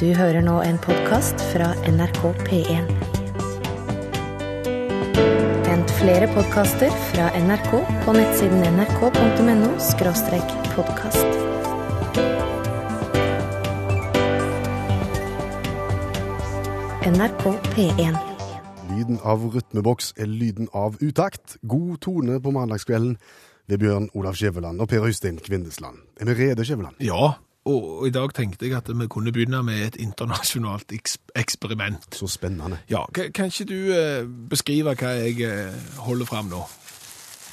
Du hører nå en podkast fra NRK P1. Vent flere podkaster fra NRK på nettsiden nrk.no podkast. NRK P1. Lyden av rytmeboks er lyden av utakt. God tone på mandagskvelden ved Bjørn Olav Skjæveland og Per Øystein Kvindesland. Er vi rede, Skjæveland? Ja, og i dag tenkte jeg at vi kunne begynne med et internasjonalt eksperiment. Så spennende. Ja, kan, ikke du eh, beskrive hva jeg eh, holder fram nå?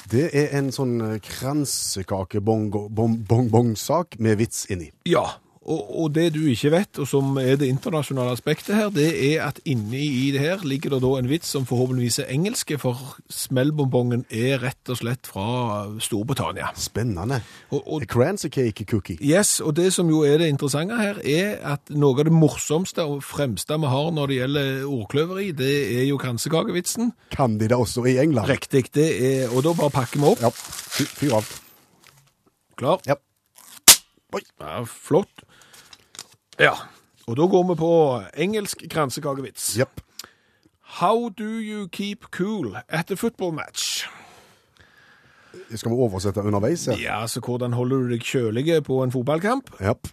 Det er en sånn eh, kransekake-bong-bong-sak med vits inni. Ja, og, og det du ikke vet, og som er det internasjonale aspektet her, det er at inni i det her ligger det da en vits som forhåpentligvis er engelske, for smellbonbongen er rett og slett fra Storbritannia. Spennende. Og, og Kransekake-cookie. Yes, og det som jo er det interessante her, er at noe av det morsomste og fremste vi har når det gjelder ordkløveri, det er jo kransekakevitsen. Kan de det også i England? Riktig, det er Og da bare pakker vi opp. Ja. Fy- Fyr av. Klar? Ja. Oi. Ja, flott. Ja. Og da går vi på engelsk kransekakevits. Yep. How do you keep cool at a football match? Skal vi oversette underveis Ja, Ja, så hvordan holder du deg kjølige på en fotballkamp? Yep.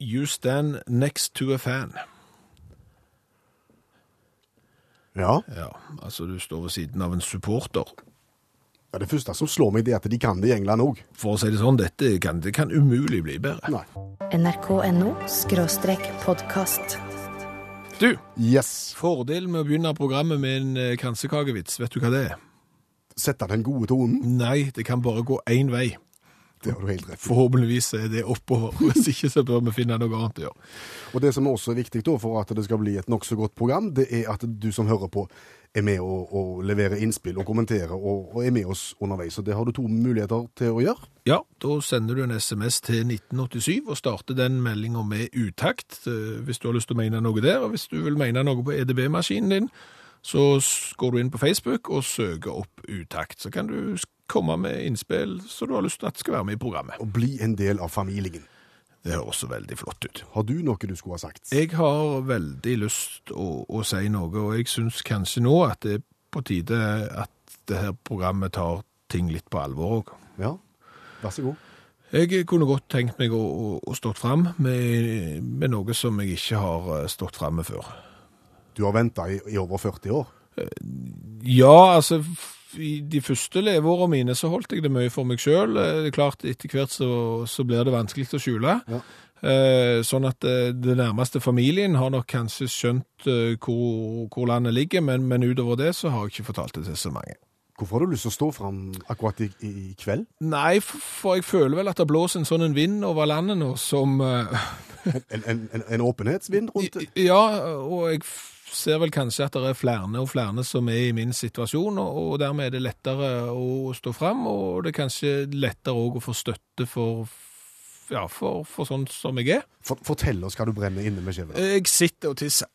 You stand next to a fan. Ja. Ja, altså du står ved siden av en supporter. Ja. Det første som slår meg, det er at de kan det i England òg. For å si det sånn, dette kan, det kan umulig bli bedre. Nei. NRK.no podkast. Du, Yes. fordelen med å begynne programmet med en eh, kransekakevits, vet du hva det er? Sette den gode tonen. Nei, det kan bare gå én vei. Det har du helt rett i. Forhåpentligvis er det oppover. Hvis ikke så bør vi finne noe annet å gjøre. Og det som også er viktig da, for at det skal bli et nokså godt program, det er at du som hører på, er med å, og levere innspill og kommentere, og, og er med oss underveis. Så det har du to muligheter til å gjøre. Ja, da sender du en SMS til 1987 og starter den meldinga med utakt, eh, hvis du har lyst til å mene noe der. Og hvis du vil mene noe på EDB-maskinen din, så går du inn på Facebook og søker opp utakt. Så kan du komme med innspill så du har lyst til at skal være med i programmet. Og bli en del av familien. Det høres også veldig flott ut. Har du noe du skulle ha sagt? Jeg har veldig lyst å, å si noe, og jeg syns kanskje nå at det er på tide at det her programmet tar ting litt på alvor òg. Ja, vær så god. Jeg kunne godt tenkt meg å, å, å stått fram med, med noe som jeg ikke har eh, stått fram med før. Du har venta i, i over 40 år. Ja, altså i de første leveårene mine så holdt jeg det mye for meg sjøl. Det er klart, etter hvert så, så blir det vanskelig å skjule. Ja. Eh, sånn at eh, det nærmeste familien har nok kanskje skjønt eh, hvor, hvor landet ligger, men, men utover det så har jeg ikke fortalt det til så mange. Hvorfor har du lyst til å stå fram akkurat i, i kveld? Nei, for, for jeg føler vel at det blåser en sånn en vind over landet nå som eh, En, en, en, en åpenhetsvind rundt det? Ja, og jeg ser vel kanskje at det er flere og flere som er i min situasjon, og, og dermed er det lettere å stå fram, og det er kanskje lettere òg å få støtte for, ja, for, for sånn som jeg er. For, fortell oss hva du brenner inne med, Skjæveland. Jeg sitter og tisser.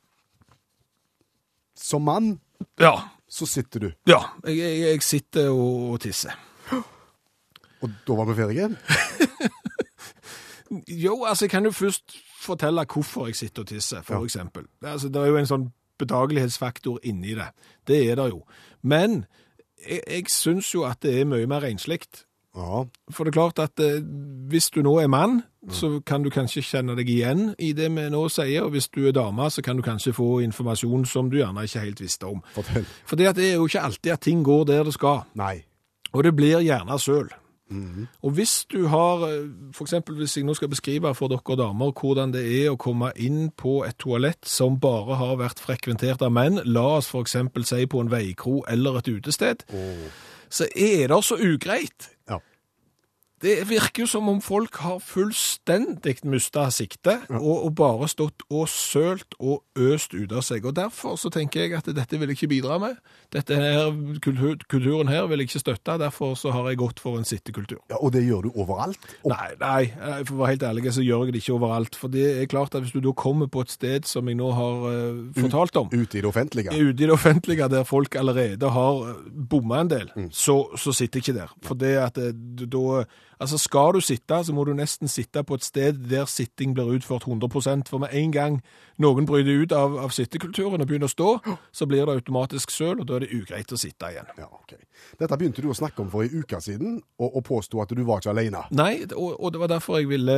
Som mann Ja, så sitter du, ja jeg, jeg, jeg sitter og, og tisser. og da var vi ferdige. Jo, altså jeg kan jo først fortelle hvorfor jeg sitter og tisser, for Ja. eksempel. Altså, det er jo en sånn bedagelighetsfaktor inni det. Det er det jo. Men jeg, jeg syns jo at det er mye mer renslig. Ja, For det er klart at eh, hvis du nå er mann, så kan du kanskje kjenne deg igjen i det vi nå sier, og hvis du er dame, så kan du kanskje få informasjon som du gjerne ikke helt visste om. fortell. For det er jo ikke alltid at ting går der det skal, Nei. og det blir gjerne søl. Og hvis du har, F.eks. for eksempel hvis jeg nå skal beskrive for dere damer hvordan det er å komme inn på et toalett som bare har vært frekventert av menn, la oss eksempel si på en veikro eller et utested, oh. så er det så ugreit. Ja. Det virker jo som om folk har fullstendig mista sikte, og, og bare stått og sølt og øst ut av seg. Og derfor så tenker jeg at dette vil jeg ikke bidra med. Dette her, kultur, kulturen her vil jeg ikke støtte, derfor så har jeg gått for en sittekultur. ja, og det gjør du overalt. Og, Nei, nei, eh, for å være helt ærlig så gjør jeg det ikke overalt. For det er klart at hvis du da kommer på et sted som jeg nå har uh, fortalt om, ute i det offentlige. ute i det offentlige der folk allerede har bomma en del, så, så sitter jeg ikke der. For det at da Altså Skal du sitte, så må du nesten sitte på et sted der sitting blir utført 100% For med en gang noen bryter ut av, av sittekulturen og begynner å stå, så blir det automatisk søl, og da er det ugreit å sitte igjen. Ja, ok. Dette begynte du å snakke om for en uke siden, og, og påsto at du var ikke alene. Nei, og, og det var derfor jeg ville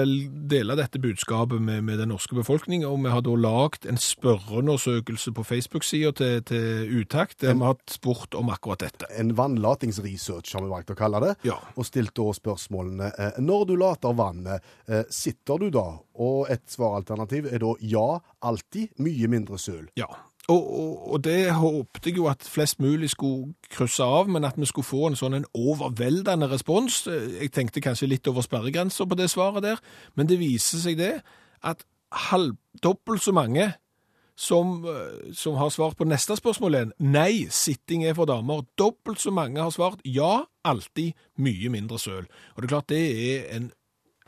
dele dette budskapet med, med den norske befolkning. Og vi har da lagd en spørreundersøkelse på Facebook-sida til, til Utakt, der vi har spurt om akkurat dette. En vannlatingsresearch har vi valgt å kalle det, Ja. og stilt da spørsmålene eh, Når du later vannet, eh, sitter du da? Og et svaralternativ er da ja, alltid, mye mindre søl. Ja, og, og, og det håpte jeg jo at flest mulig skulle krysse av, men at vi skulle få en sånn en overveldende respons. Jeg tenkte kanskje litt over sperregrensa på det svaret der, men det viser seg det at dobbelt så mange som, eh, som har svart på neste spørsmål igjen, nei, sitting er for damer. Dobbelt så mange har svart ja, alltid mye mindre søl. Og det er klart det er en,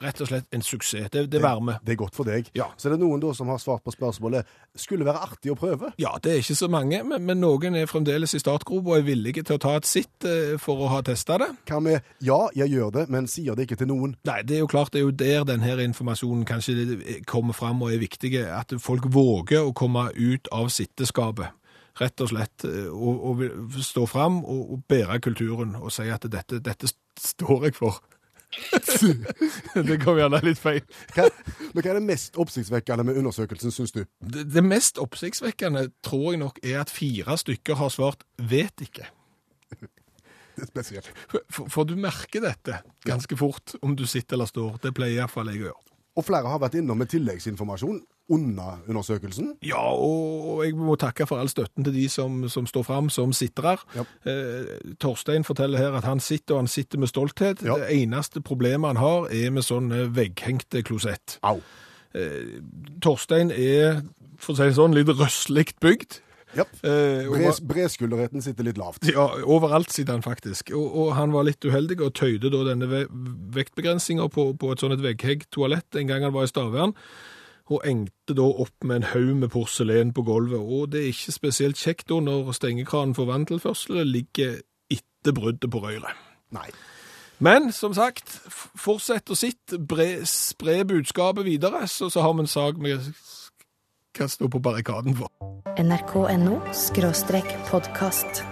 rett og slett en suksess. Det, det varmer. Det er godt for deg. Ja. Så det er noen da som har svart på spørsmålet skulle være artig å prøve. Ja, det er ikke så mange, men, men noen er fremdeles i startgropa og er villige til å ta et sitt eh, for å ha testa det. Hva med ja, jeg gjør det, men sier det ikke til noen? Nei, det er jo klart, det er jo der denne informasjonen kanskje kommer fram og er viktig, at folk våger å komme ut av sitteskapet. Rett og slett, å, og, og stå fram og, og bære kulturen og si at dette, dette står jeg for. det kom gjerne litt feil. Hva, men hva er det mest oppsiktsvekkende med undersøkelsen, syns du? Det, det mest oppsiktsvekkende tror jeg nok er at fire stykker har svart 'vet ikke'. Det er spesielt. For, for du merker dette ganske fort om du sitter eller står. Det pleier iallfall jeg å gjøre. Og flere har vært innom med tilleggsinformasjon under undersøkelsen. Ja, og jeg må takke for all støtten til de som, som står fram som sittere. Ja. Eh, Torstein forteller her at han sitter, og han sitter med stolthet. Ja. Det eneste problemet han har, er med sånn eh, vegghengte klosett. Au. Torstein er, for å si det sånn, litt røslig bygd. Ja. Eh, Bres, breskulderheten sitter litt lavt. Ja, overalt sitter han faktisk. Og, og han var litt uheldig og tøyde da denne ve vektbegrensinga på, på et sånt et vegghegg-toalett en gang han var i Stavern. Og engte da opp med en haug med porselen på gulvet. Og det er ikke spesielt kjekt da når stengekranen for vanntilførsel ligger etter bruddet på røret. Nei. Men som sagt, fortsett å sitte, bre, spre budskapet videre, så, så har vi en sak vi kan stå på barrikaden for. nrk.no skråstrek podkast.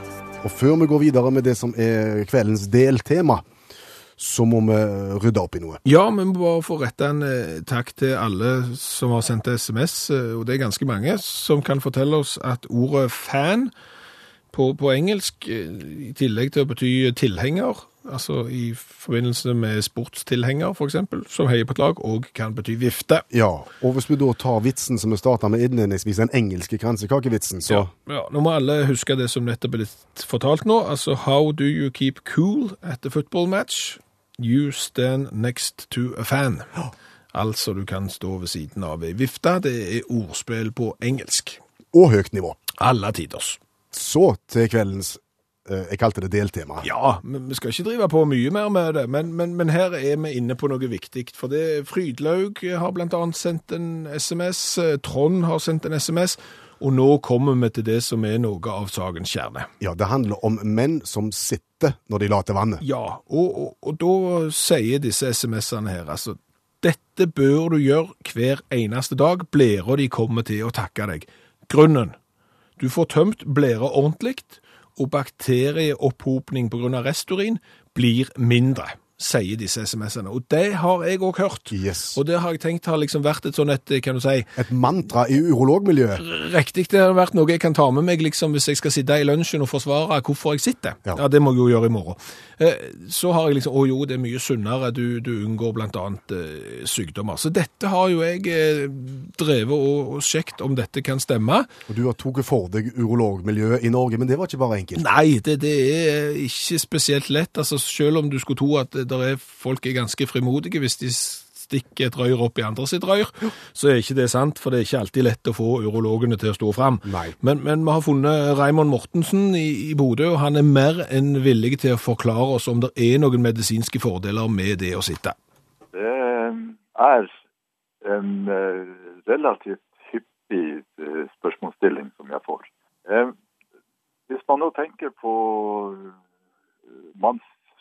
Og før vi går videre med det som er kveldens deltema, så må vi rydde opp i noe. Ja, vi må bare få rette en eh, takk til alle som har sendt SMS, eh, og det er ganske mange, som kan fortelle oss at ordet fan på, på engelsk, eh, i tillegg til å bety tilhenger, altså i forbindelse med sportstilhenger eksempel, som heier på et lag, og kan bety vifte. Ja, og hvis vi da tar vitsen som vi starta med innledningsvis, den engelske kransekakevitsen, så Ja, nå må alle huske det som nettopp er blitt fortalt nå, altså how do you keep cool at the football match? You stand next to a fan. Altså du kan stå ved siden av ei vifte, det er ordspill på engelsk. Og høyt nivå. Alle tiders. Så til kveldens eh, Jeg kalte det deltema. Ja, men vi skal ikke drive på mye mer med det, men, men, men her er vi inne på noe viktig. For det Frydlaug har annet sendt en SMS, eh, Trond har sendt en SMS, og nå kommer vi til det som er noe av sakens kjerne. Ja, det handler om menn som sitter når de later vannet. Ja, og, og, og da sier disse SMS-ene her, altså, dette bør du gjøre hver eneste dag, blæra de kommer til å takke deg. Grunnen, du får tømt blæra ordentlig, og bakterieopphopning av resturin blir mindre, sier disse SMS-ene. Og det har jeg òg hørt. Yes. Og det har jeg tenkt har liksom vært et sånn et, kan du si, Et mantra i urologmiljøet. Riktig, det har vært noe jeg kan ta med meg liksom, hvis jeg skal sitte i lunsjen og forsvare hvorfor jeg sitter. Ja. Ja, Det må jeg jo gjøre i morgen. Eh, Så har jeg liksom Å jo, det er mye sunnere, du, du unngår blant annet eh, sykdommer. Så dette har jo jeg eh, drevet og, og sjekket om dette kan stemme. Og du har tatt for deg urologmiljøet i Norge, men det var ikke bare enkelt. Nei, det, det er ikke spesielt lett. Altså, selv om du skulle tro at det er folk er ganske frimodige hvis de stikker et røyr opp i andre sitt røyr, så er ikke det sant, for det er ikke alltid lett å få urologene til å stå fram. Men, men vi har funnet Raymond Mortensen i, i Bodø, og han er mer enn villig til å forklare oss om det er noen medisinske fordeler med det å sitte. Det er en eh, relativt hyppig eh, spørsmålsstilling som jeg får. Eh, Hvis man nå tenker på eh,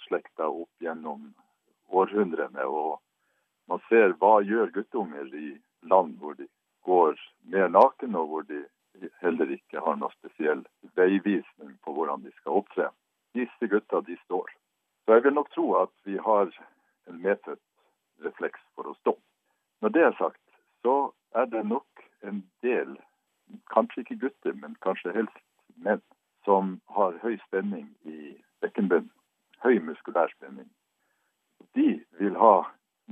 mannsslekta opp gjennom århundrene. Og man ser hva gjør guttunger i land hvor de går mer naken, og hvor de heller ikke har noe spesiell veivisning på hvordan de skal opptre. Disse gutta, de står. Så jeg vil nok tro at vi har en medfødt refleks for å stå. Når det er sagt, så er det nok en del, kanskje ikke gutter, men kanskje helst menn, som har høy spenning i bekkenbunnen. Høy muskulær spenning. De vil ha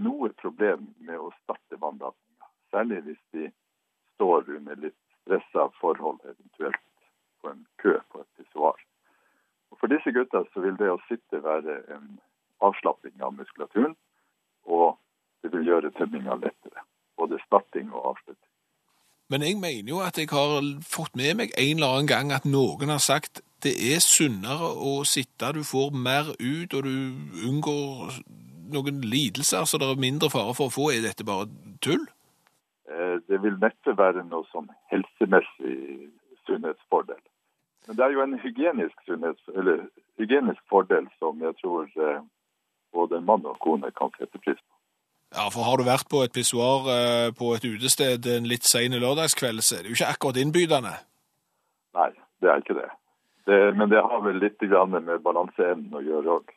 noe problem med å starte vannladninga. Særlig hvis de står under litt stressa forhold, eventuelt på en kø på et pissoar. For disse gutta så vil det å sitte være en avslapping av muskulaturen, og det vil gjøre tømminga lettere. Både starting og avslutning. Men jeg mener jo at jeg har fått med meg en eller annen gang at noen har sagt det er sunnere å sitte, du får mer ut, og du unngår noen lidelser, så det er mindre fare for å få. Er dette bare tull? Eh, Det vil neppe være noe sånn helsemessig sunnhetsfordel. Men det er jo en hygienisk, eller, hygienisk fordel som jeg tror eh, både mann og kone kan sette pris på. Ja, for har du vært på et pissoar eh, på et utested en litt sen lørdagskveld, så er det jo ikke akkurat innbydende. Nei, det er ikke det. det men det har vel litt med balanseevnen å gjøre òg.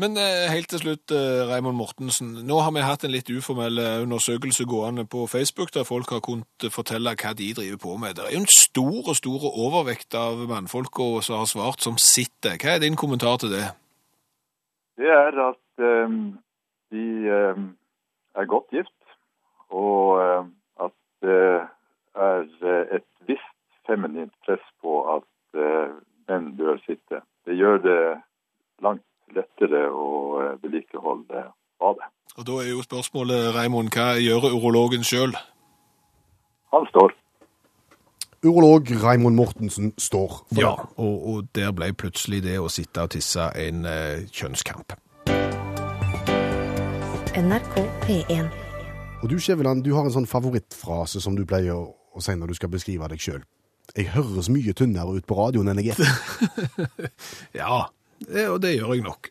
Men eh, helt til slutt, Raimond Raymond Mortensen. Nå har vi hatt en litt uformell eh, undersøkelse gående på Facebook, der folk har kunnet fortelle hva de driver på med. Det er jo en stor og stor overvekt av mannfolka som har svart, som sitter. Hva er din kommentar til det? Det er at um, de um, er godt gift, og eh, at det er eh, et visst feminint press på at uh, menn bør sitte. Det gjør det langt lettere å eh, vedlikeholde badet. Og da er jo spørsmålet, Raymond, hva gjør urologen sjøl? Han står. Urolog Raimond Mortensen står for Ja, det. og, og der ble plutselig det å sitte og tisse en eh, kjønnskamp. NRK P1. Og du, Skjæveland, du har en sånn favorittfrase som du pleier å, å si når du skal beskrive deg sjøl. Jeg høres mye tynnere ut på radioen enn jeg er. Ja, det, og det gjør jeg nok.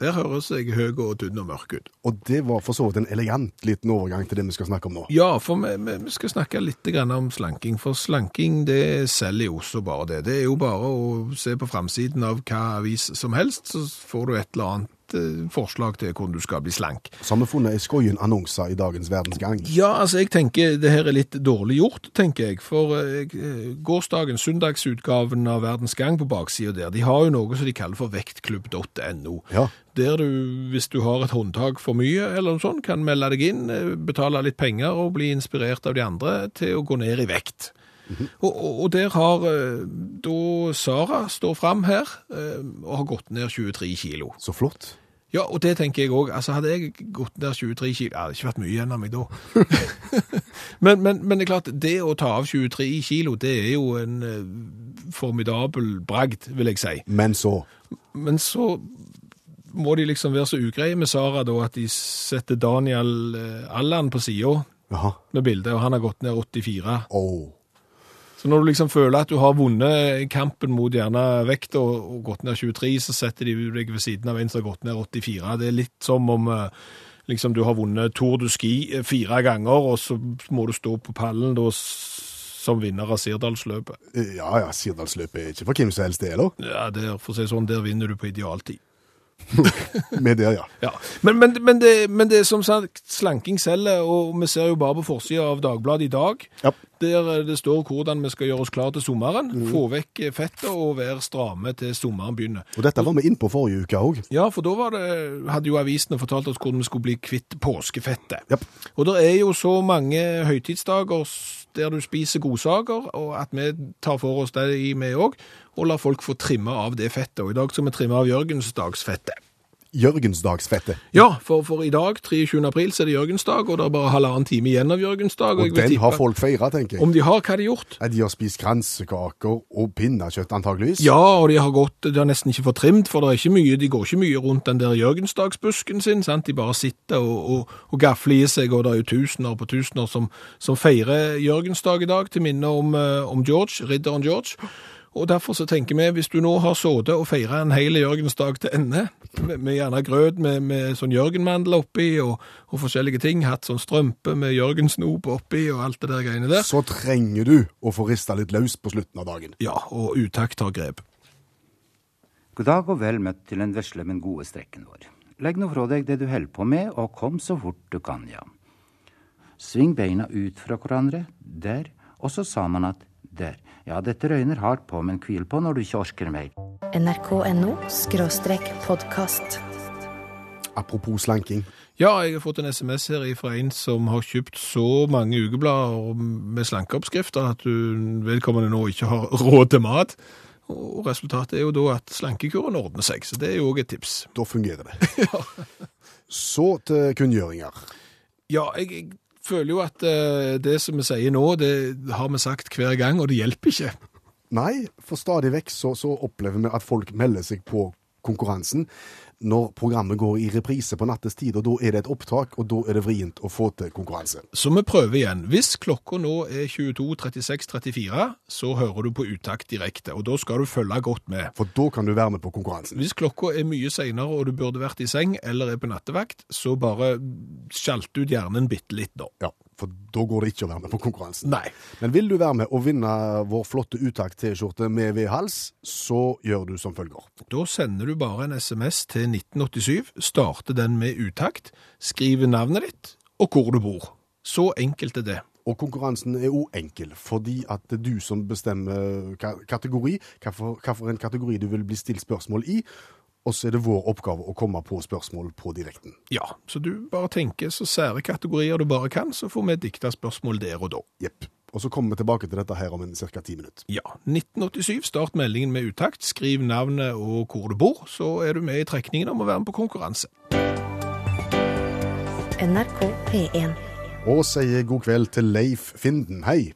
Der høres jeg høy og tynn og mørk ut. Og det var for så vidt en elegant liten overgang til det vi skal snakke om nå. Ja, for vi, vi- vi skal snakke litt om slanking, for slanking det selger jo også bare det. Det er jo bare å se på framsiden av hva avis som helst, så får du et eller annet eh, forslag til hvordan du skal bli slank. Så har vi funnet ei skoien annonser i dagens Verdensgang. Ja, altså jeg tenker det her er litt dårlig gjort, tenker jeg. For eh, gårsdagens søndagsutgaven av Verdens Gang på baksida der, de har jo noe som de kaller for vektklubb.no. Ja. Der du, hvis du har et håndtak for mye eller noe sånt, kan melde deg inn, eh, betale litt penger og bli inspirert av de andre til å gå ned i vekt. og, og, og der har eh, da Sara står fram her eh, og har gått ned 23 kilo. Så flott. Ja, og det tenker jeg òg. Altså, hadde jeg gått ned 23 kilo Det hadde ikke vært mye igjen av meg da. men, men, men det er klart, det å ta av 23 kilo, det er jo en eh, formidabel bragd, vil jeg si. Men så Men så må de liksom være så ugreie med Sara da, at de setter Daniel eh, Allan på sida med bildet, og han har gått ned 84. Åh. Så når du liksom føler at du har vunnet kampen mot gjerne vekt og, og gått ned 23, så setter de deg ved siden av en som har gått ned 84. Det er litt som om eh, liksom du har vunnet Tour du Ski eh, fire ganger, og så må du stå på pallen da som vinner av Sirdalsløpet. Ja ja, Sirdalsløpet er ikke for hvem som helst, det, eller? Ja, der, for å si sånn, der vinner du på idealtid. Med der, ja. Ja, men, men, men, det, men det er som sagt slanking selger, og vi ser jo bare på forsida av Dagbladet i dag, Ja. Der eh, det står hvordan vi skal gjøre oss klar til sommeren, få vekk eh, fettet og være stramme til sommeren begynner. Og dette var vi inn på forrige uke òg. Ja, for da var det, hadde jo avisene fortalt oss hvordan vi skulle bli kvitt påskefettet. Yep. Og det er jo så mange høytidsdager der du spiser godsaker, og at vi tar for oss det i vi òg, og lar folk få trimme av det fettet. Og i dag skal vi trimme av Jørgensdagsfettet. Jørgensdagsfettet. Ja, for, for i dag, 23. april, så er det Jørgensdag, og det er bare halvannen time igjen av Jørgensdag. Og vil den tippe har folk feira, tenker jeg. Om de har, hva har de gjort? Ja, De har spist kransekaker og pinnekjøtt, antageligvis. Ja, og de har gått, de har nesten ikke fått trimt, for det er ikke mye, de går ikke mye rundt den der Jørgensdagsbusken sin, sant? De bare sitter og, og, og gafler i seg, og det er jo tusener på tusener som, som feirer Jørgensdag i dag, til minne om, eh, om George, ridderen George. Og derfor så tenker vi, hvis du nå har sittet og feira en hel Jørgensdag til ende, med, med gjerne grøt med, med sånn Jørgenmandel oppi og, og forskjellige ting, hatt sånn strømpe med Jørgensnop oppi og alt det der greiene der, Så trenger du å få rista litt løs på slutten av dagen. ja, og utakt tar grep. God dag og vel møtt til den vesle, men gode strekken vår. Legg nå fra deg det du holder på med, og kom så fort du kan, ja. Sving beina ut fra hverandre, der, og så sa man at der. Ja, dette røyner hardt på, men hvil på når du ikke orker mer. nrk.no podkast. Apropos slanking. Ja, jeg har fått en SMS her fra en som har kjøpt så mange ukeblader med slankeoppskrifter at du vedkommende nå ikke har råd til mat. Og resultatet er jo da at slankekuren ordner seg, så det er jo òg et tips. Da fungerer det. Så til kunngjøringer. Ja, jeg, jeg føler jo at eh, det som vi sier nå, det har vi sagt hver gang, og det hjelper ikke. Nei, for stadig vekk så, så opplever vi at folk melder seg på konkurransen når programmet går i reprise på nattestid, og da er det et opptak, og da er det vrient å få til konkurranse. Så vi prøver igjen. Hvis klokka nå er 22.36.34, så hører du på utakt direkte, og da skal du følge godt med. For da kan du være med på konkurransen. Hvis klokka er mye senere og du burde vært i seng eller er på nattevakt, så bare skjalt ut hjernen bitte litt da. Ja, for da går det ikke å være med på konkurransen. Nei. Men vil du være med og vinne vår flotte utakt-T-skjorte med V-hals, så gjør du som følger. Da sender du bare en SMS til 1987, starter den med utakt, skriver navnet ditt og hvor du bor. Så enkelt er det. Og konkurransen er òg enkel, fordi at det er du som bestemmer ka- kategori, hvilken kategori du vil bli stilt spørsmål i, og så er det vår oppgave å komme på spørsmål på direkten. Ja, så du bare tenker så sære kategorier du bare kan, så får vi dikta spørsmål der og da. Jepp. Og så kommer vi tilbake til dette her om en ca. ti minutter. Ja, 1987, start meldingen med utakt, skriv navnet og hvor du bor, så er du med i trekningen om å være med på konkurranse. NRK P1. Og sier god kveld til Leif Finden. Hei.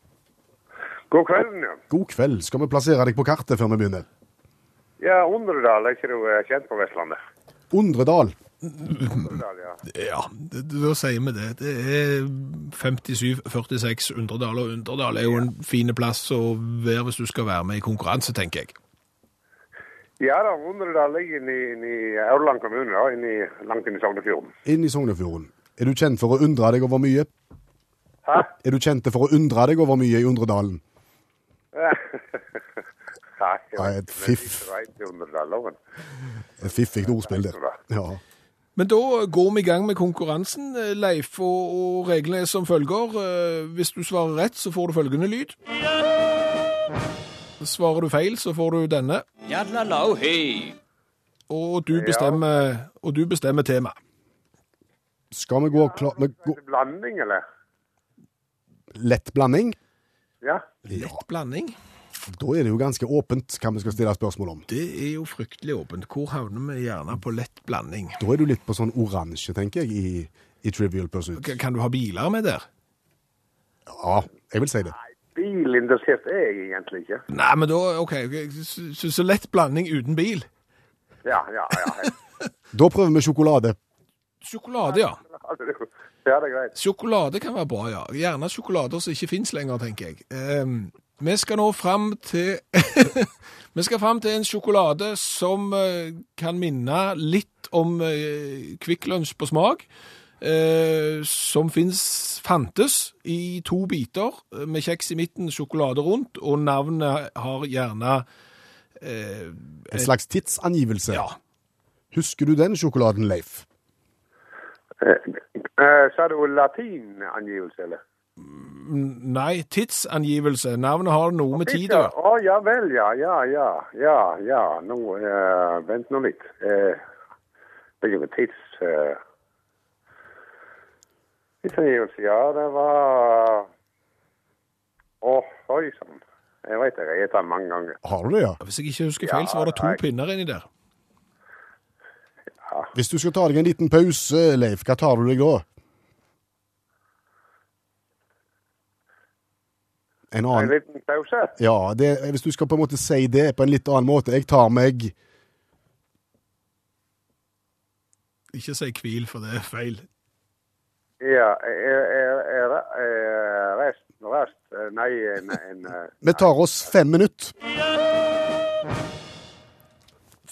God kvelden, ja. God kveld. Skal vi plassere deg på kartet før vi begynner? Ja, Undredal er ikke du kjent på Vestlandet? Undredal? Undredal, ja. Ja, da sier vi det. Det er 57-46 Undredal, og Undredal er jo en fin plass å være hvis du skal være med i konkurranse, tenker jeg. Ja da, Undredal ligger inne i, inn i Aurland kommune, da, inn i, langt inn i Sognefjorden. Inn i Sognefjorden. Er du kjent for å undre deg over mye? Hæ? Er du kjent for å undre deg over mye i Undredalen? Nei, et fiff. Et fiffig ordspill der. Ja. Men da går vi i gang med konkurransen, Leif, og, og reglene er som følger. Eh, Hvis du svarer rett, så får du følgende lyd. Svarer du feil, så får du denne. Og du bestemmer, og du bestemmer tema. Skal vi gå klar vi Er blanding, eller? lett blanding? Ja. Lett blanding. Da er det jo ganske åpent hva vi skal stille spørsmål om. Det er jo fryktelig åpent. Hvor havner vi gjerne på lett blanding? Da er du litt på sånn oransje, tenker jeg, i, i Trivial Pursuit. K- Kan du ha biler med der? Ja, jeg vil si det. Bilinteressert er jeg egentlig ikke. Nei, men da, ok, så, så, lett blanding uten bil. Ja, ja, ja. Da prøver vi sjokolade. Sjokolade, ja. Ja, det er greit. Sjokolade kan være bra, ja. Gjerne sjokolader som ikke finnes lenger, tenker jeg. Ehm, vi skal nå fram til Vi skal fram til en sjokolade som eh, kan minne litt om uh, Kvikk Lunsj på smak. eh, som finnes, fantes i to biter, eh, med kjeks i midten, sjokolade rundt, og navnet har gjerne eh, En slags tidsangivelse. Ja. Husker du den sjokoladen, Leif? Eh, eh, Så er det jo latinangivelse, eller? Nei, tidsangivelse. Navnet har noe med tid å Ja, gjøre. Å, ja vel, ja, ja, ja, ja, ja. Nå, eh, vent nå litt. Eh, det er jo med tids... Eh, tidsangivelse, ja, det var... Å, oi sann. Jeg vet jeg har spist den mange ganger. Har du det, ja? Hvis jeg ikke husker feil, så var det to nei. pinner inni der. Hvis du skal ta deg en liten pause, Leif, hva tar du deg da? En En liten pause? Ja, det, hvis du skal på en måte si det på en litt annen måte. Jeg tar meg Ikke si hvil, for det er feil. Ja, er, er, er, er rest, rest, eh, nei, en, en eh, Vi tar oss fem minutter.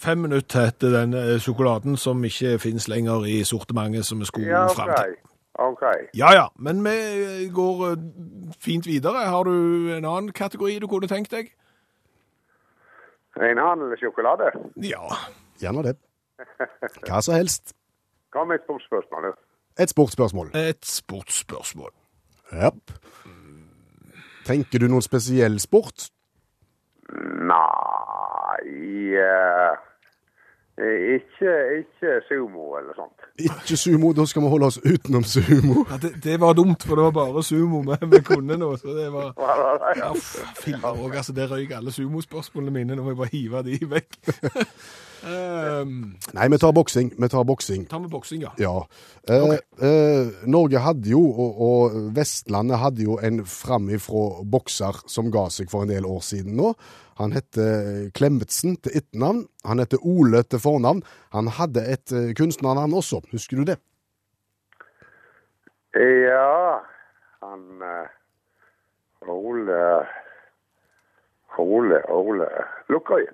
Fem minutter heter den eh, sjokoladen som ikke finnes lenger i sortimentet som vi skulle Ja, fram til. OK. Ja ja, men vi eh, går eh, fint videre. Har du en annen kategori du kunne tenkt deg? En annen sjokolade? Ja. Gjerne det. Hva som helst. Hva med et sportsspørsmål? Et sportsspørsmål. Et sportsspørsmål. Ja. Tenker du noen spesiell sport? Nei eh, ikke, ikke sumo eller sånt. Ikke sumo, da skal vi holde oss utenom sumo. Ja, det, det var dumt, for det var bare sumo vi, vi kunne nå. så det var... Ja, filler òg, altså. Der røyk alle sumospørsmålene mine. Nå må jeg bare hive de vekk. um, Nei, vi tar boksing. Vi tar boksing. ta med boksing, ja. Ja. Eh, eh, Norge hadde jo, og, og Vestlandet hadde jo en framifrå bokser som ga seg for en del år siden nå. Han heter Klemetsen til etternavn. Han heter Ole til fornavn. Han hadde et eh, kunstnernavn også, husker du det? Ja, han eh, Ole Ole, Ole Lukkøye.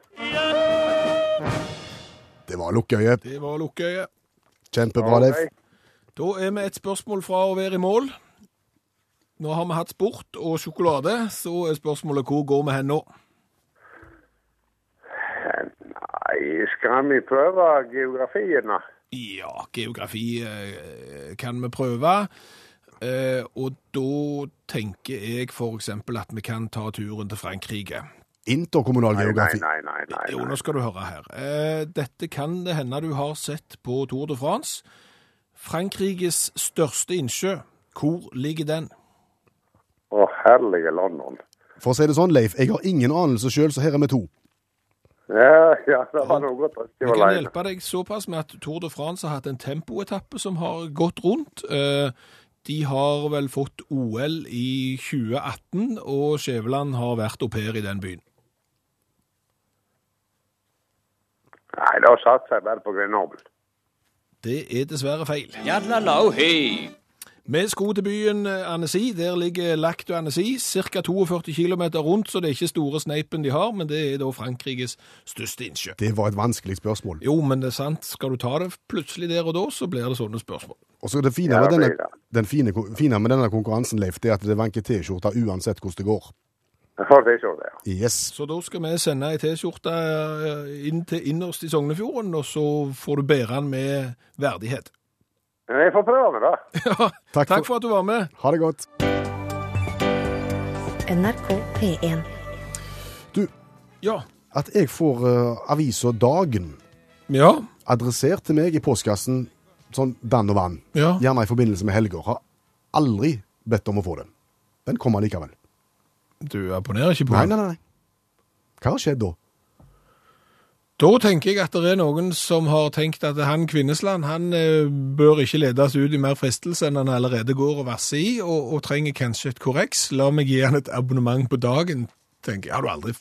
Det var Lukkøye. Det var lukkøye. Kjempebra, Leif. Da er vi et spørsmål fra å være i mål. Nå har vi hatt sport og sjokolade, så er spørsmålet hvor går vi hen nå? Nei, skal vi prøve geografien, da? Ja, geografi eh, kan vi prøve. Eh, og da tenker jeg for eksempel at vi kan ta turen til Frankrike. Interkommunal Nei, nei, geografi. nei, nei. nei, Jo, nå skal du høre her. Eh, dette kan det hende du har sett på Tour de France. Frankrikes største innsjø, hvor ligger den? Å, herlige London. For å si det sånn, Leif, jeg har ingen anelse sjøl, så her er vi to. Ja, ja, det var noe godt jeg kan hjelpe deg såpass med at Tour de France har hatt en tempoetappe som har gått rundt. Eh, De har vel fått OL i 2018, og Skjæveland har vært au pair i den byen. Nei, da satser jeg bare på Grenoble. Det er dessverre feil. Hei! Vi skulle til byen eh, Annecy. Der ligger Lacto Annecy, ca. 42 km rundt, så det er ikke store sneipen de har, men det er da Frankrikes største innsjø. Det var et vanskelig spørsmål. Jo, men det er sant. Skal du ta det plutselig der og da, så blir det sånne spørsmål. Og så det fine med denne, den fine, fine med denne konkurransen, Leif, det er at det vanker T-skjorta uansett hvordan det går. For det er så ja. Yes. Så da skal vi sende ei T-skjorte eh, inn til innerst i Sognefjorden, og så får du bære den med verdighet. Jeg får prøve, da. Ja, Takk takk for- for at du var med. Ha det godt. NRK P1. Ja. At jeg får uh, avisa Dagen Ja. adressert til meg i postkassen sånn dann og vann, Ja. gjerne i forbindelse med helger, har aldri bedt om å få den. Den kommer likevel. Du abonnerer ikke på Nei, nei, nei. Hva har skjedd da? Da tenker jeg at det er noen som har tenkt at han Kvinnesland han eh, bør ikke ledes ut i mer fristelse enn han allerede går og vasser i, og, og trenger kanskje et korreks. La meg gi han et abonnement på dagen, tenker jeg. Har du aldri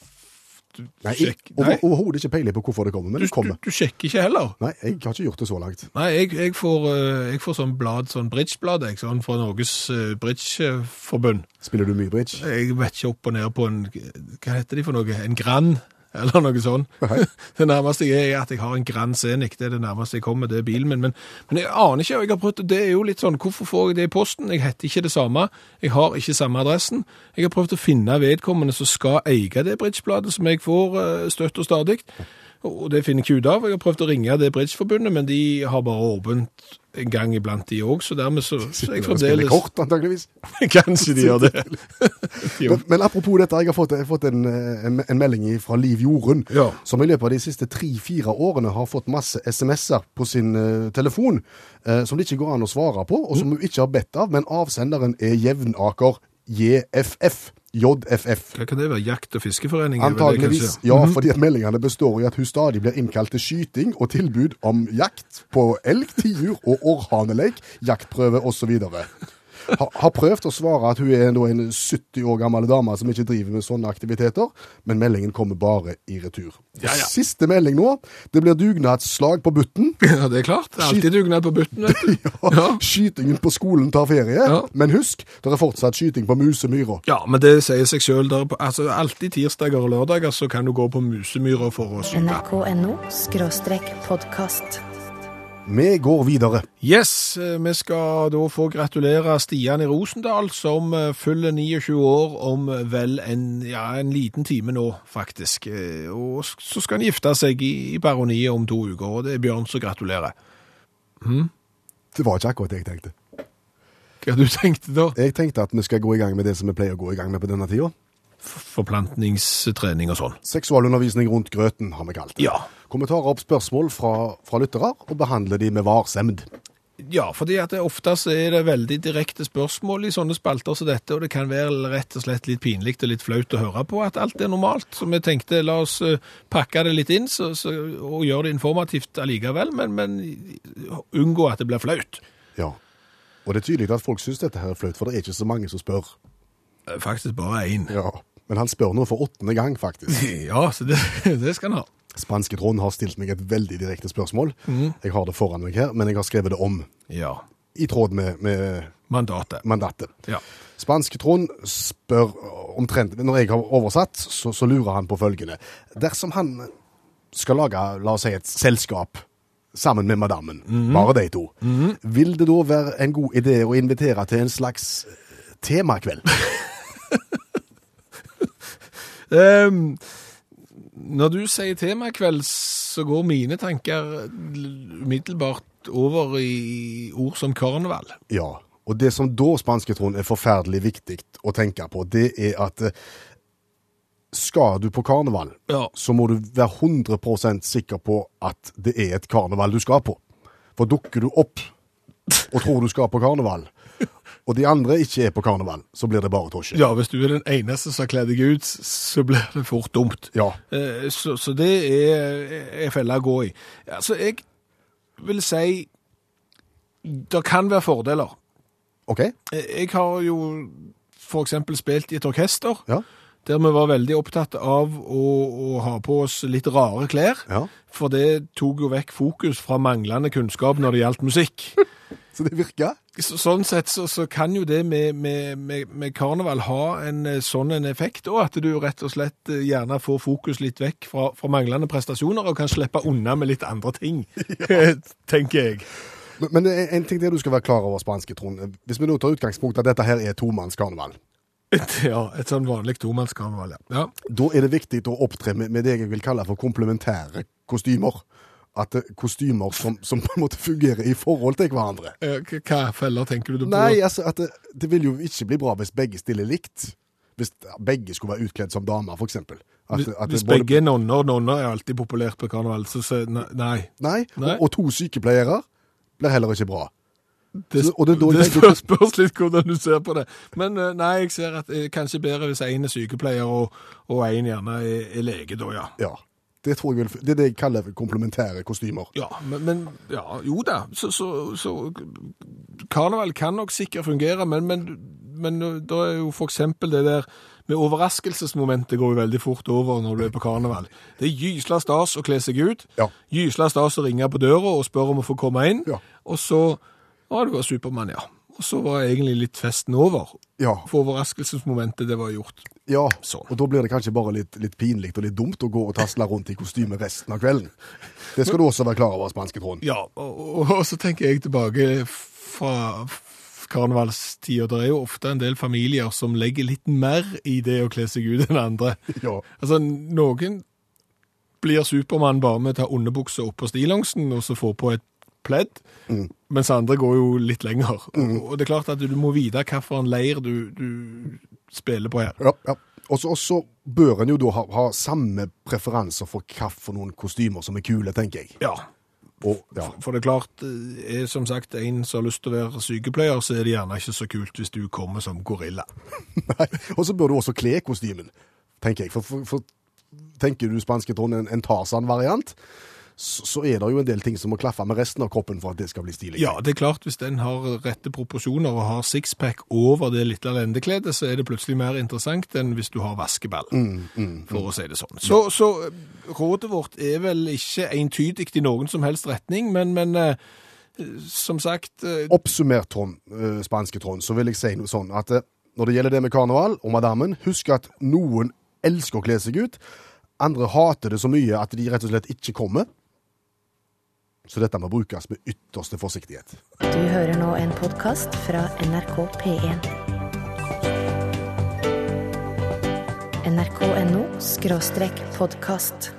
du, Nei, sjekk- Nei, Overhodet ikke peiling på hvorfor det kommer, men du, det kommer. du, du sjekker ikke heller? Nei, jeg har ikke gjort det så langt. Nei, jeg, jeg, får, eh, jeg får sånn blad, sånn bridgeblad, jeg, sånn fra Norges eh, bridgeforbund. Spiller du mye bridge? Jeg vet ikke opp og ned på en, hva heter de for noe, en Grand, eller noe sånt. Det nærmeste jeg er at jeg har en Grand Scenic, det er det nærmeste jeg kommer, det er bilen min. Men, men jeg aner ikke, og jeg har prøvd, det er jo litt sånn, hvorfor får jeg det i posten? Jeg heter ikke det samme, jeg har ikke samme adressen. Jeg har prøvd å finne vedkommende som skal eie det bridgebladet som jeg får eh, støtt og stadig. Og det finner jeg ikke ut av. Jeg har prøvd å ringe det bridgeforbundet, men de har bare åpent en gang iblant de òg, så dermed så, så jeg fremdeles kort, antageligvis. Kanskje de gjør det. Men, men apropos dette, jeg har fått, jeg har fått en, eh, en, en melding fra Liv Jorunn, Ja. som i løpet av de siste tre-fire årene har fått masse SMS-er på sin uh, telefon, uh, som det ikke går an å svare på, og som hun ikke har bedt av, men avsenderen er Jevnaker JFF. JFF. Hva kan det være? Jakt- og fiskeforening? vel det, Antageligvis, ja, fordi at meldingene består i at hun stadig blir innkalt til skyting og tilbud om jakt på elg, tiur og orrhaneleik, jaktprøve osv. har, har prøvd å svare at hun er nå en 70 år gammel dame som ikke driver med sånne aktiviteter, men meldingen kommer bare i retur. Ja, ja. Siste melding nå. Det blir dugnadsslag på butten. Ja, det er klart. Det er alltid dugnad på butten, vet du. Ja. Skytingen på skolen tar ferie. Ja. Men husk, det er fortsatt skyting på musemyra. Ja, men det sier seg sjøl. Altså, alltid tirsdager og lørdager så kan du gå på musemyra for å skyte. nrk.no skråstrek podkast. Vi går videre. Yes, eh, vi skal da få gratulere Stian i Rosendal, som eh, fyller 29 år om vel en, ja, en liten time nå, faktisk. Eh, Og så skal han gifte seg i, i baroniet om to uker, og det er Bjørn som gratulerer. Det var ikke akkurat det jeg tenkte. Hva du tenkte da? Jeg tenkte at vi skal gå i gang med det som vi pleier å gå i gang med på denne tida. Forplantningstrening og sånn. Seksualundervisning rundt grøten, har vi kalt det. Ja. Tar opp spørsmål fra, fra lyttere og behandler de med varsemd. Ja, fordi at det ofte er det veldig direkte spørsmål i sånne spalter som dette, og det kan være rett og slett litt pinlig og litt flaut å høre på at alt er normalt. Så vi tenkte la oss eh, pakke det litt inn så, så, og gjøre det informativt allikevel, men, men unngå at det blir flaut. Ja. Og det er tydelig at folk syns dette her er flaut, for det er ikke så mange som spør. Eh, Faktisk bare én. Ja. Men han spør nå for åttende gang, faktisk. Ja, så det, det skal han ha. Spanske Trond har stilt meg et veldig direkte spørsmål. Jeg har det foran meg her, men jeg har skrevet det om. Ja. I tråd med, med Mandatet. mandatet. Ja. Spanske Trond spør omtrent Når jeg har oversatt, så, så lurer han på følgende. Dersom han skal lage, la oss si, et selskap sammen med madammen, bare de to, vil det da være en god idé å invitere til en slags eh, temakveld? Ehm, når du sier temakveld, så går mine tanker umiddelbart over i ord som karneval. Ja. Og det som da, spanske Trond, er forferdelig viktig å tenke på, det er at eh, skal du på karneval, Ja. så må du være 100% sikker på at det er et karneval du skal på. For dukker du opp og tror du skal på karneval, og de andre ikke er på karneval, så blir det bare tosje. Ja, hvis du er den eneste som har kledd deg ut, så blir det fort dumt. Ja. Eh, Så, så det er, er felle å gå i. Altså, jeg vil si det kan være fordeler. OK? Eh, Jeg har jo eksempel spilt i et orkester, Ja. der vi var veldig opptatt av å, å ha på oss litt rare klær, ja. for det tok jo vekk fokus fra manglende kunnskap når det gjaldt musikk. Så det virker? Så, sånn sett så, så kan jo det med, med, med, med karneval ha en eh, sånn en effekt, og at du rett og slett eh, gjerne får fokus litt vekk fra, fra manglende prestasjoner, og kan slippe unna med litt andre ting, tenker jeg. Men, men er en ting det du skal være klar over, spanske Trond. Hvis vi nå tar utgangspunkt at dette her er tomannskarneval, Ja, et sånn vanlig tomannskarneval, ja. ja. da er det viktig å opptre med, med det jeg vil kalle for komplementære kostymer. At kostymer som, som på en måte fungerer i forhold til hverandre. Eh, Hva feller tenker du på? Nei, altså, at det, det vil jo ikke bli bra hvis begge stiller likt. Hvis begge skulle være utkledd som damer, eksempel. Hvis, hvis både- begge er nonner, nonner er alltid populært på karneval, så, ne- nei. Nei, Nei. Og, og to sykepleiere blir heller ikke bra. Det, Så- det det spørs, spørs litt hvordan du ser på det. Men eh, nei, jeg ser at det er kanskje bedre hvis en er sykepleier og, én gjerne er, er lege, da, ja. Ja. Det, tror jeg vil, det er det jeg kaller komplementære kostymer. Ja, men, men ja, jo da. Så, så, så karneval kan nok sikkert fungere, men, men, men da er jo eksempel det der med overraskelsesmomentet går jo veldig fort over når du er på karneval. Det er gysla stas å kle seg ut. Ja. Gysla stas å ringe på døra og spørre om å få komme inn. Ja. Og så Ja, du var Supermann, ja. Og så var egentlig litt festen over. Ja, For overraskelsesmomentet, det var gjort. Ja. Sånn. og da blir det kanskje bare litt, litt pinlig og litt dumt å gå og tasle rundt i kostyme resten av kvelden. Det skal du også være klar over, spanske Trond. Ja, og, og, og så tenker jeg tilbake fra karnevalstida. Det er jo ofte en del familier som legger litt mer i det å kle seg ut enn andre. Ja. Altså, noen blir Supermann bare med å ta underbuksa opp på stillongsen og så få på et pledd, mens andre går jo litt lenger. Og det er klart at du må vite hvilken leir du, du spiller på her. Ja, ja. Og så- bør en jo da ha, ha samme preferanser for hva for noen kostymer som er kule, tenker jeg. Ja, Og, ja. For det er klart, eh, er som sagt en som har lyst til å være sykepleier, så er det gjerne ikke så kult hvis du kommer som gorilla. Nei. Og så bør du også kle kostymen, tenker jeg. For, for, for tenker du spanske Trond en, en Tarzan-variant, så, er det jo en del ting som må klaffe med resten av kroppen for at det skal bli stilig. Ja, det er klart hvis den har rette proporsjoner og har sixpack over det lille lendekledet, så er det plutselig mer interessant enn hvis du har vaskeball, for å si det sånn. Så, så eh, rådet vårt er vel ikke entydig i noen som helst retning, men, men eh, som sagt eh, Oppsummert, Trond, spanske Trond, så vil jeg si noe sånn at når det gjelder det med karneval og madammen, husk at noen elsker å kle seg ut, andre hater det så mye at de rett og slett ikke kommer. Så dette må brukes med ytterste forsiktighet. Du hører nå en podkast fra NRK P1. nrk.no podkast.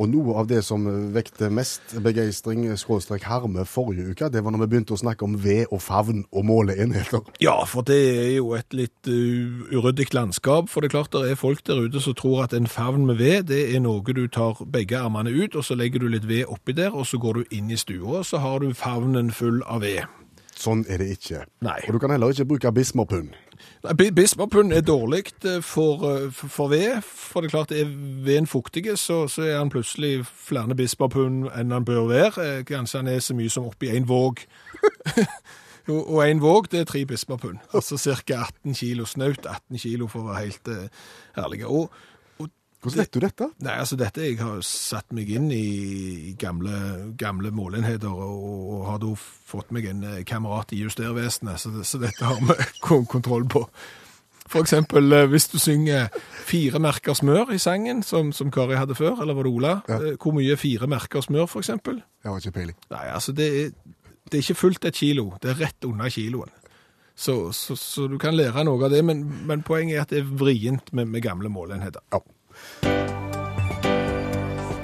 Og noe av det som vekte mest begeistring, skråstrek harme, forrige uke, det var når vi begynte å snakke om ved og favn og måleenheter. Ja, for det er jo et litt uh, uryddig landskap. For det er klart det er folk der ute som tror at en favn med ved, det er noe du tar begge armene ut, og så legger du litt ved oppi der, og så går du inn i stua, og så har du favnen full av ved. Sånn er det ikke. Nei. Og du kan heller ikke bruke bismarpund. Nei, er dårlig eh, for, eh, for ved, for det er klart er veden fuktig, så, så er han plutselig flere bismarpund enn han bør være. Eh, Kanskje han er så mye som oppi en våg. og én en våg, det er tre bismarpund. Altså ca. 18 kilo, snaut 18 kilo for å være helt ærlig. og Hvordan vet du dette? Nei, altså dette, Jeg har satt meg inn i gamle, gamle målenheter og, og har da fått meg en eh, kamerat i Justervesenet, så, så dette har vi kontroll på. For eksempel eh, hvis du synger fire merker smør i sangen, som, som Kari hadde før, eller var det Ola? Ja. Eh, Hvor mye fire merker smør, for eksempel? Jeg har ikke peiling. Nei, altså det er, det er ikke fullt et kilo, det er rett under kiloen. Så, så, så du kan lære noe av det, men, men poenget er at det er vrient med, med gamle måleenheter. Ja.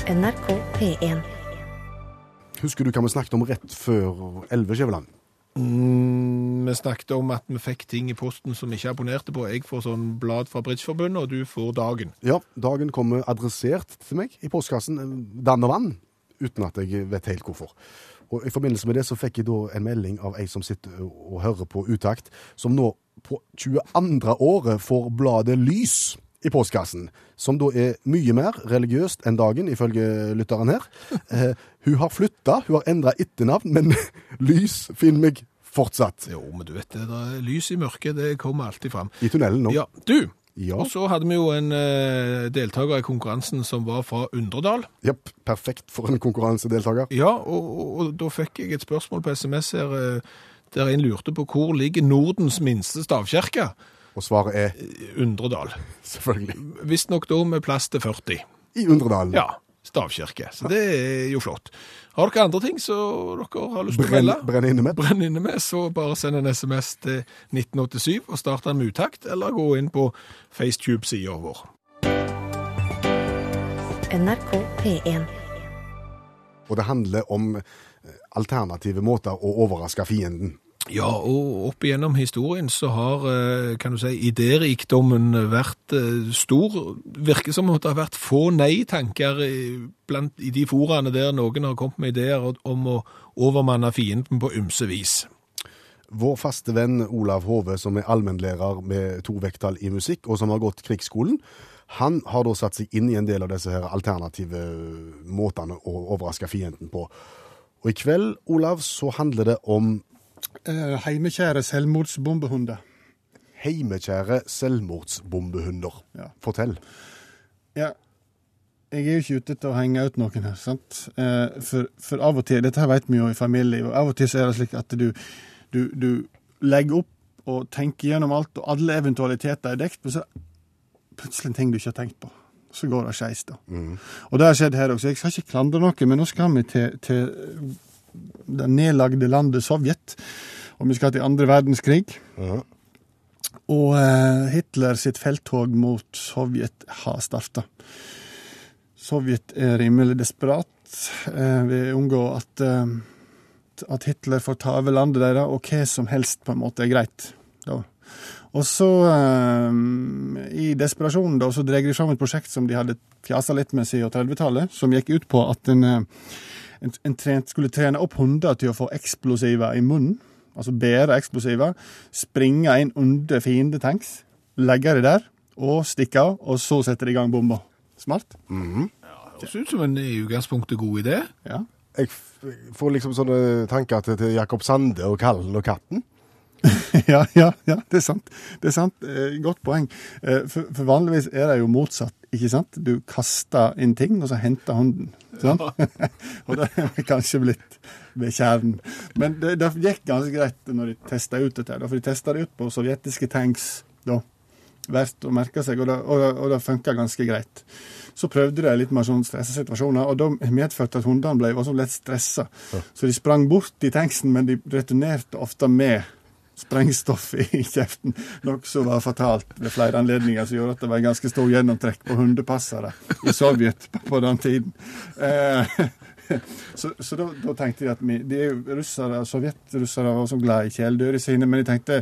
NRK P1. Husker du hva vi snakket om rett før 11, Skjæveland? Mm, vi snakket om at vi fikk ting i posten som vi ikke abonnerte på. Jeg får sånn blad fra Bridgeforbundet, og du får dagen. Ja, dagen kommer adressert til meg i postkassen, eh, dann og vann, uten at jeg vet helt hvorfor. Og I forbindelse med det så fikk jeg da en melding av ei som sitter og hører på Utakt, som nå på 22. året får bladet Lys i postkassen, som da er mye mer religiøst enn dagen, ifølge lytteren her. Eh, hun har flytta, hun har endra etternavn, men Lys finner meg fortsatt Jo, men du vet det, det lys i mørket, det kommer alltid fram. i tunnelen nå. Ja, du! Ja. Og så hadde vi jo en eh, deltaker i konkurransen som var fra Undredal. Japp, perfekt for en konkurransedeltaker. Ja, og, og, og da fikk jeg et spørsmål på SMS her, eh, der en lurte på hvor ligger Nordens minste stavkirke? Og svaret er Undredal. selvfølgelig Visstnok da med plass til 40. i Undredalen. Ja, stavkirke. Så det er jo flott. Har dere andre ting som dere har lyst til å melde? brenn inne med. Brenn inne med, så bare send en SMS til 1987 og start den med utakt, eller gå inn på FaceTube-sida vår. NRK P1. Og det handler om eh, alternative måter å overraske fienden. Ja, og opp igjennom historien så har, eh, kan du si, idérikdommen vært eh, stor. Virker som at det har vært få nei-tanker i- de foraene der noen har kommet med ideer om å overmanne fienden på ymse vis. Vår faste venn Olav Hove, som er allmennlærer med to vekttall i musikk, og som har gått krigsskolen, han har da satt seg inn i en del av disse her alternative måtene å overraske fienden på. Og i kveld, Olav, så handler det om Eh, Heimekjære selvmordsbombehunder. heimekjære selvmordsbombehunder. Ja. Fortell. Ja, jeg er jo ikke ute etter å henge ut noen her, sant? Eh, For, for av og til, dette her vet vi jo i familie, og av og til så er det slik at du, du, du legger opp og tenker gjennom alt, og alle eventualiteter er dekt, men så plutselig en ting du ikke har tenkt på. Så går det skeis, da. Og det har skjedd her også. Jeg skal ikke klandre noe, men nå skal vi til, til det nedlagde landet Sovjet, og vi skal til andre verdenskrig. Ja. Og eh, Hitler sitt felttog mot Sovjet har starta. Sovjet er rimelig desperat. Eh, vil unngå at, eh, at Hitler får ta over landet deres, og hva som helst på en måte er greit. Da. Og så, eh, i desperasjonen, da, så drar de fram et prosjekt som de hadde fjasa litt med siden 30-tallet, som gikk ut på at en, eh, en, en trent, skulle trene opp hunder til å få eksplosiver i munnen. Altså bære eksplosiver, springe inn under fiendetanks, legge det der, og stikke av, og så sette de i gang bomba. Smart? Høres ut som en i utgangspunktet god idé. Ja. Jeg f- får liksom sånne tanker til, til Jakob Sande og Kallen og katten. ja, ja, ja, det er sant. Det er sant. Eh, godt poeng. Eh, for, for vanligvis er det jo motsatt, ikke sant? Du kaster inn ting, og så henter hunden. Sant? og det er kanskje blitt ved kjernen. Men det, det gikk ganske greit når de testa ut dette. For de testa det ut på sovjetiske tanks. da. Verdt å merke seg, og det, og det, og det funka ganske greit. Så prøvde de litt mer sånn stressa situasjoner, og da medførte at hundene ble var så lett stressa. Så de sprang bort i tanksen, men de returnerte ofte med sprengstoff i kjeften, noe som var fatalt ved flere anledninger, som gjorde at det var en ganske stor gjennomtrekk på hundepassere i Sovjet på, den tiden. Eh, så så da, da tenkte de at vi, de er russere, sovjetrussere var så glad i kjæledyrene sine, men de tenkte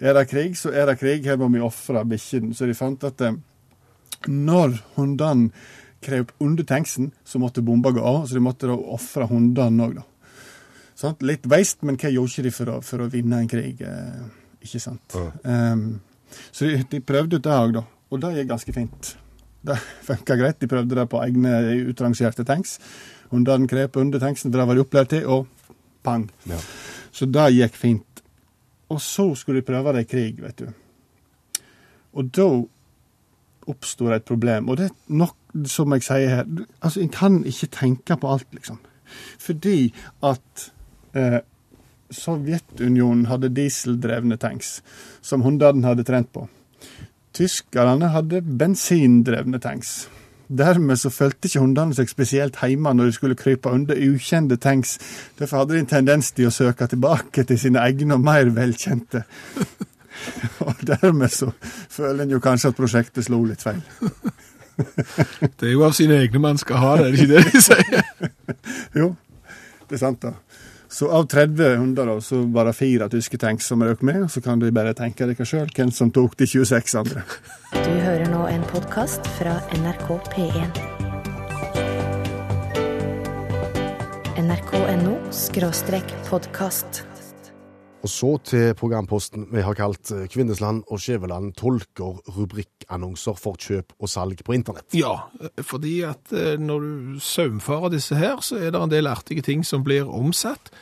er det krig, så er det krig, her må vi ofre bikkjene. Så de fant at eh, når hundene krøp under tanksen, så måtte bomba gå av, så de måtte da ofre hundene òg, da. Sant? Litt waste, men hva gjorde ikke de for å, for å vinne en krig? Eh, ikke sant? Ehm, så de, de prøvde ut det òg, da. Og det gikk ganske fint. Det funka greit. De prøvde det på egne utrangerte tanks. Hundene krep under tanksen, for det var de opplært til, og pang. Ja. Så det gikk fint. Og så skulle de prøve det i krig, vet du. Og da oppsto det et problem. Og det er nok, som jeg sier her, altså en kan ikke tenke på alt, liksom. Fordi at eh, Sovjetunionen hadde dieseldrevne tanks, som hundene hadde trent på. Tyskerne hadde bensindrevne tanks. Dermed så følte ikke hundene seg spesielt hjemme når de skulle krype under ukjente tanks. Derfor hadde de en tendens til å søke tilbake til sine egne og mer velkjente. Og dermed så føler en jo kanskje at prosjektet slo litt feil. Det er jo av sine egne man skal ha det, er det ikke det de sier? Jo, det er sant, da. Så av 30 hunder, da, så var fire tyske tanks som røk med. Så kan du bare tenke dere sjøl hvem som tok de 26 andre. Du hører nå en podkast fra NRK P1. nrk.no podkast. Og så til programposten vi har kalt eh, Kvinnesland og Skjæveland tolker rubrikkannonser for kjøp og salg på internett. Ja, fordi at eh, når du saumfarer disse her, så er det en del artige ting som blir omsatt.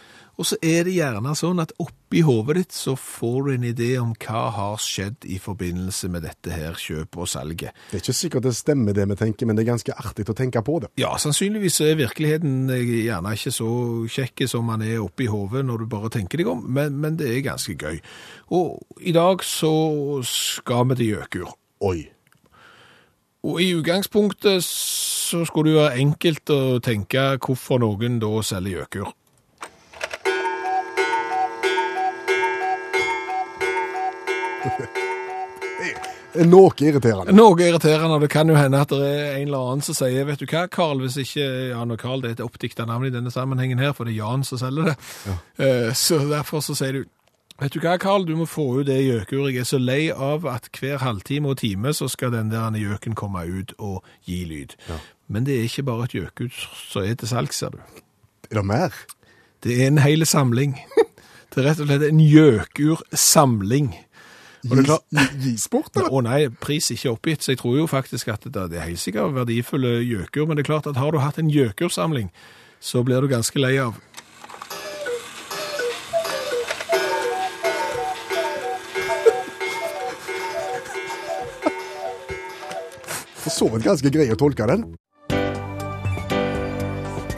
Og så er det gjerne sånn at oppi hodet ditt så får du en idé om hva har skjedd i forbindelse med dette her kjøpet og salget. Det er ikke sikkert det stemmer det vi tenker, men det er ganske artig å tenke på det. Ja, sannsynligvis er virkeligheten eh, gjerne ikke så kjekk som man er oppi hodet når du bare tenker deg om, men, men det er ganske gøy. Og i dag så skal vi til Gjøkur. Oi. Og i utgangspunktet så skulle det være enkelt å tenke hvorfor noen da selger gjøkur. noe irriterende. Noe irriterende, og det kan jo hende at det er en eller annen som sier, vet du hva, Karl, hvis ikke Jan og Karl, det er et oppdikta navn i denne sammenhengen her, for det er Jan som selger det. Eh, Så derfor så sier du, vet du hva, Karl, du må få ut det gjøkuret. Jeg er så lei av at hver halvtime og time så skal den der gjøken komme ut og gi lyd. Men det er ikke bare et gjøkur som er til salgs, ser du. Er det mer? Det er en hel samling. Det er rett og slett en gjøkursamling. Og det klart- Gi- Gis bort, eller? Å nei, pris ikke oppgitt, så jeg tror jo faktisk at det, det er helt sikkert verdifulle gjøkur, men det er klart at har du hatt en gjøkursamling, så blir du ganske lei av. For så vidt ganske grei å tolke den.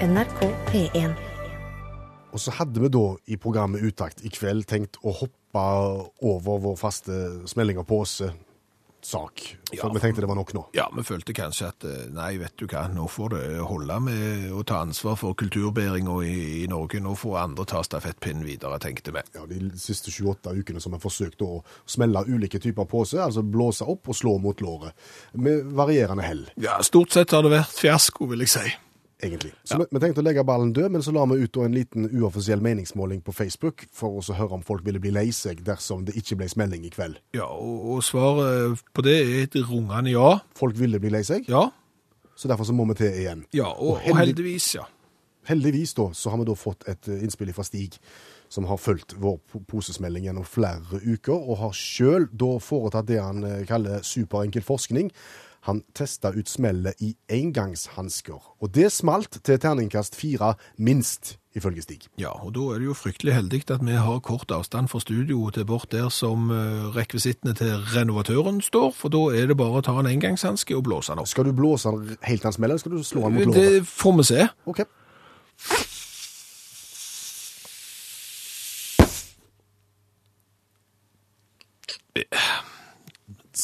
NRK P1. Og så hadde vi da i programmet Utakt i kveld tenkt å hoppe over vår faste smelling av pose-sak. For Ja. vi tenkte det var nok nå. Ja, vi følte kanskje at eh, nei, vet du hva, nå får det holde med å ta ansvar for kulturbæringa i, i Norge. Nå får andre ta stafettpinnen videre, tenkte vi. Ja, De siste 28 ukene som vi forsøkte å smelle ulike typer pose, altså blåse opp og slå mot låret. Med varierende hell, Ja, stort sett har det vært fiasko, vil jeg si. Egentlig. Så vi, vi tenkte å legge ballen død, men så la vi ut en liten uoffisiell meningsmåling på Facebook for å høre om folk ville bli lei seg dersom det ikke ble smelling i kveld. Ja, og, og svaret på det er et rungende ja. Folk ville bli lei seg, Ja, så derfor så må vi til igjen. ja og, Og og heldigvis, ja. Heldigvis da, så har vi da fått et innspill fra Stig, som har fulgt vår posesmelding gjennom flere uker, og har selv da foretatt det han eh, kaller superenkel forskning. Han testa ut smellet i engangshansker. Og det smalt til terningkast fire, minst, ifølge Stig. Ja, og da er det jo fryktelig heldig at vi har kort avstand fra studio til bort der som eh, rekvisittene til renovatøren står, for da er det bare å ta en engangshanske og blåse den opp. Skal du blåse den helt til den smeller, eller skal du slå den mot låret? Det får vi se. Ok.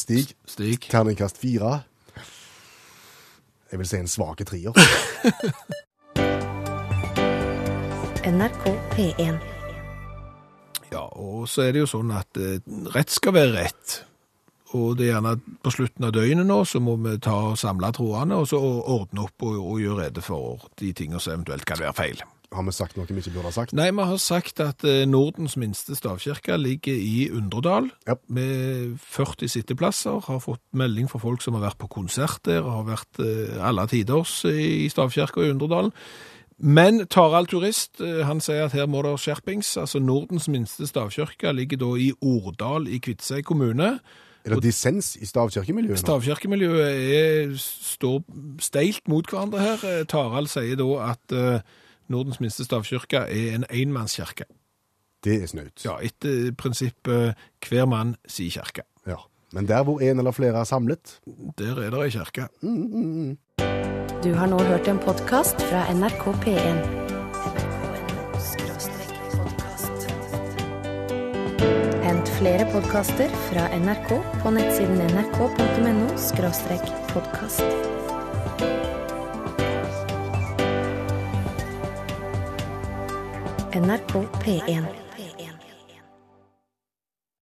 Stig, Stig. terningkast fire. Jeg vil si en svake trier. NRK P1. Ja, og så er det jo sånn at eh, rett skal være rett. Og det er gjerne på slutten av døgnet nå, så må vi ta og samle trådene, og så ordne opp og, og gjøre rede for de tingene som eventuelt kan være feil. Har vi sagt noe vi ikke burde ha sagt? Nei, vi har sagt at eh, Nordens minste stavkirke ligger i Undredal, Ja. med 40 sitteplasser. Har fått melding fra folk som har vært på konsert der, og har vært eh, alle tiders i stavkirka i Undredalen. Men Tarald Turist eh, han sier at her må det skjerpings. Altså Nordens minste stavkirke ligger da i Ordal i Kviteseid kommune. Er det dissens i stavkirkemiljøet? Stavkirkemiljøet er, står steilt mot hverandre her. Eh, Tarald sier da at eh, Nordens minste stavkirke er en enmannskirke. Det er snaut. Ja, etter prinsippet hver mann si kirke. Ja. Men der hvor en eller flere er samlet Der er det ei kirke. Du har nå hørt en podkast fra NRK P1. Hent flere podkaster fra NRK på nettsiden nrk.no podkast. NRK P1.